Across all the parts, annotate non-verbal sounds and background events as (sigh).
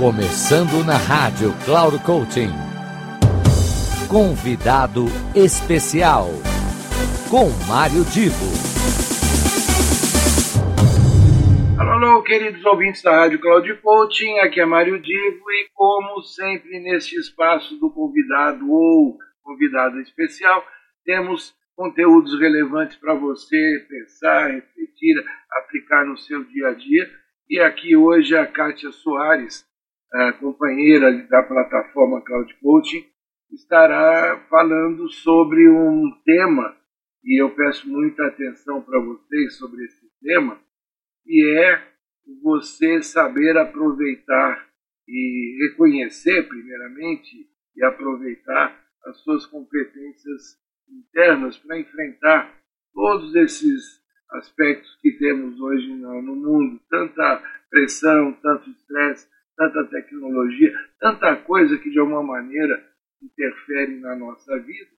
Começando na rádio Cloud Coaching. Convidado especial com Mário Divo. Alô, alô, queridos ouvintes da Rádio Cloud Coaching, aqui é Mário Divo e como sempre neste espaço do convidado ou convidado especial, temos conteúdos relevantes para você pensar, refletir, aplicar no seu dia a dia. E aqui hoje a Kátia Soares, a companheira da plataforma Cloud Coaching, estará falando sobre um tema, e eu peço muita atenção para vocês sobre esse tema, que é você saber aproveitar e reconhecer, primeiramente, e aproveitar as suas competências internas para enfrentar todos esses aspectos que temos hoje no, mundo, tanta pressão, tanto estresse, tanta tecnologia, tanta coisa que de alguma maneira interfere na nossa vida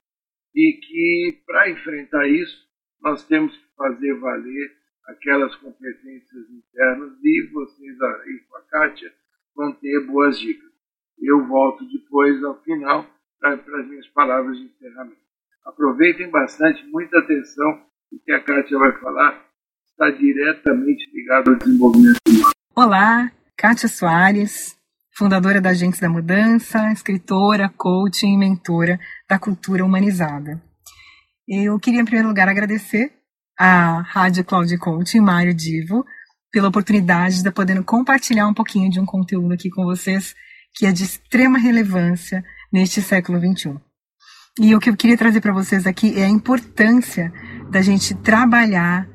e que para enfrentar isso nós temos que fazer valer aquelas competências internas e vocês aí com a Kátia vão ter boas dicas. Eu volto depois ao final para as minhas palavras de encerramento. Aproveitem bastante, muita atenção, porque a Kátia vai falar está diretamente ligado ao desenvolvimento humano. Olá, Kátia Soares, fundadora da Agentes da Mudança, escritora, coach e mentora da cultura humanizada. Eu queria, em primeiro lugar, agradecer à Rádio Cloud Coaching, Mário Divo, pela oportunidade de poder compartilhar um pouquinho de um conteúdo aqui com vocês que é de extrema relevância neste século XXI. E o que eu queria trazer para vocês aqui é a importância da gente trabalhar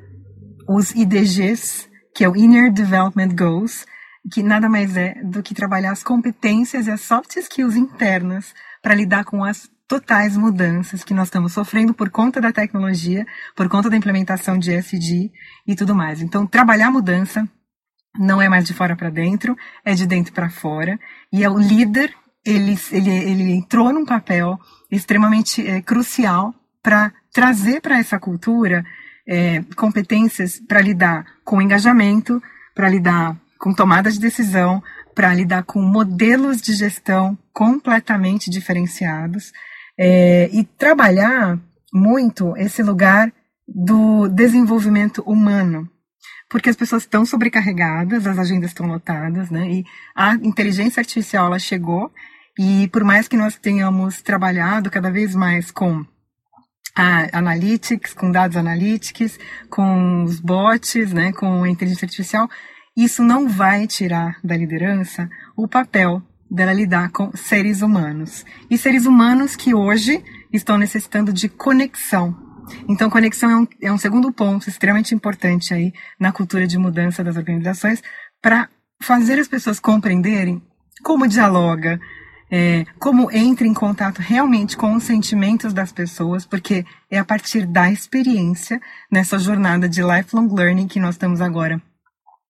os IDGs, que é o Inner Development Goals, que nada mais é do que trabalhar as competências e as soft skills internas para lidar com as totais mudanças que nós estamos sofrendo por conta da tecnologia, por conta da implementação de SD e tudo mais. Então, trabalhar mudança não é mais de fora para dentro, é de dentro para fora, e é o líder ele, ele, ele entrou num papel extremamente é, crucial para trazer para essa cultura é, competências para lidar com engajamento, para lidar com tomada de decisão, para lidar com modelos de gestão completamente diferenciados é, e trabalhar muito esse lugar do desenvolvimento humano, porque as pessoas estão sobrecarregadas, as agendas estão lotadas, né? E a inteligência artificial ela chegou e por mais que nós tenhamos trabalhado cada vez mais com a analytics, com dados analíticos, com os bots, né, com a inteligência artificial, isso não vai tirar da liderança o papel dela lidar com seres humanos. E seres humanos que hoje estão necessitando de conexão. Então, conexão é um, é um segundo ponto extremamente importante aí na cultura de mudança das organizações para fazer as pessoas compreenderem como dialoga, é, como entra em contato realmente com os sentimentos das pessoas, porque é a partir da experiência nessa jornada de lifelong learning que nós estamos agora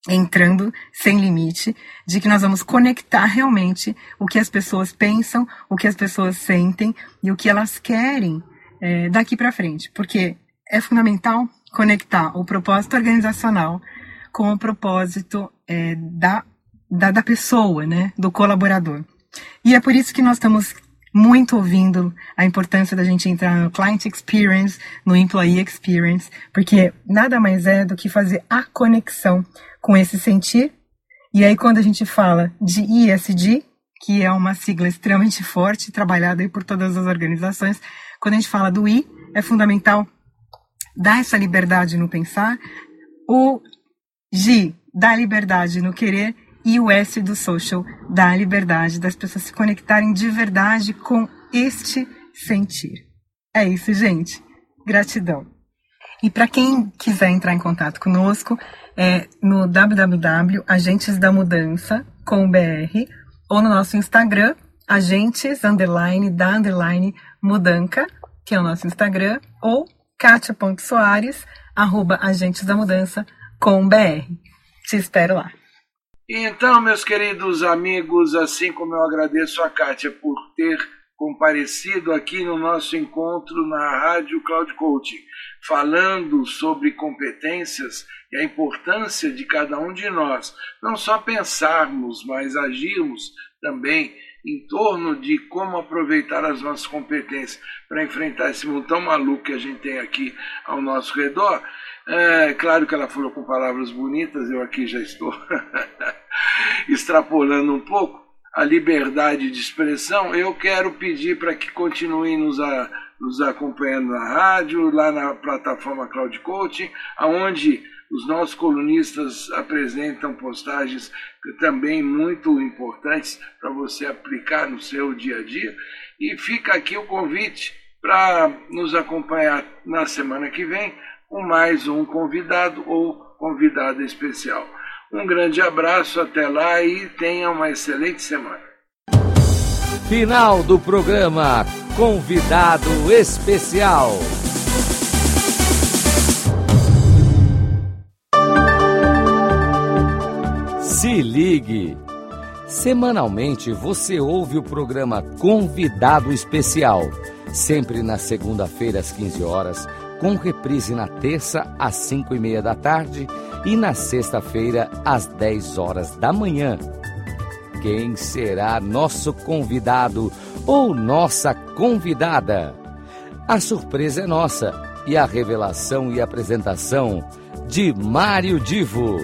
entrando sem limite, de que nós vamos conectar realmente o que as pessoas pensam, o que as pessoas sentem e o que elas querem é, daqui para frente, porque é fundamental conectar o propósito organizacional com o propósito é, da, da, da pessoa, né, do colaborador. E é por isso que nós estamos muito ouvindo a importância da gente entrar no client experience, no employee experience, porque nada mais é do que fazer a conexão com esse sentir. E aí quando a gente fala de ISD, que é uma sigla extremamente forte, trabalhada por todas as organizações, quando a gente fala do I, é fundamental dar essa liberdade no pensar, o G, dar liberdade no querer e o S do social dá a liberdade das pessoas se conectarem de verdade com este sentir. É isso, gente. Gratidão. E para quem quiser entrar em contato conosco, é no www.agentesdamudança.com.br ou no nosso Instagram, agentes, underline, da, underline, mudanca, que é o nosso Instagram, ou katia.soares, arroba agentesdamudança.com.br. Te espero lá. Então, meus queridos amigos, assim como eu agradeço a Kátia por ter comparecido aqui no nosso encontro na Rádio Cloud Coaching, falando sobre competências e a importância de cada um de nós, não só pensarmos, mas agirmos também em torno de como aproveitar as nossas competências para enfrentar esse mundo tão maluco que a gente tem aqui ao nosso redor. É claro que ela falou com palavras bonitas, eu aqui já estou (laughs) extrapolando um pouco a liberdade de expressão. Eu quero pedir para que continuem nos, a, nos acompanhando na rádio, lá na plataforma Cloud Coaching, aonde os nossos colunistas apresentam postagens também muito importantes para você aplicar no seu dia a dia. E fica aqui o convite para nos acompanhar na semana que vem com mais um convidado ou convidada especial. Um grande abraço, até lá e tenha uma excelente semana. Final do programa Convidado Especial. Se ligue! Semanalmente você ouve o programa Convidado Especial, sempre na segunda-feira às 15 horas, com reprise na terça às 5 e meia da tarde e na sexta-feira às 10 horas da manhã. Quem será nosso convidado ou nossa convidada? A surpresa é nossa e a revelação e apresentação de Mário Divo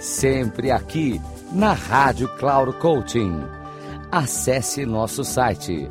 sempre aqui na Rádio Cloud Coaching. Acesse nosso site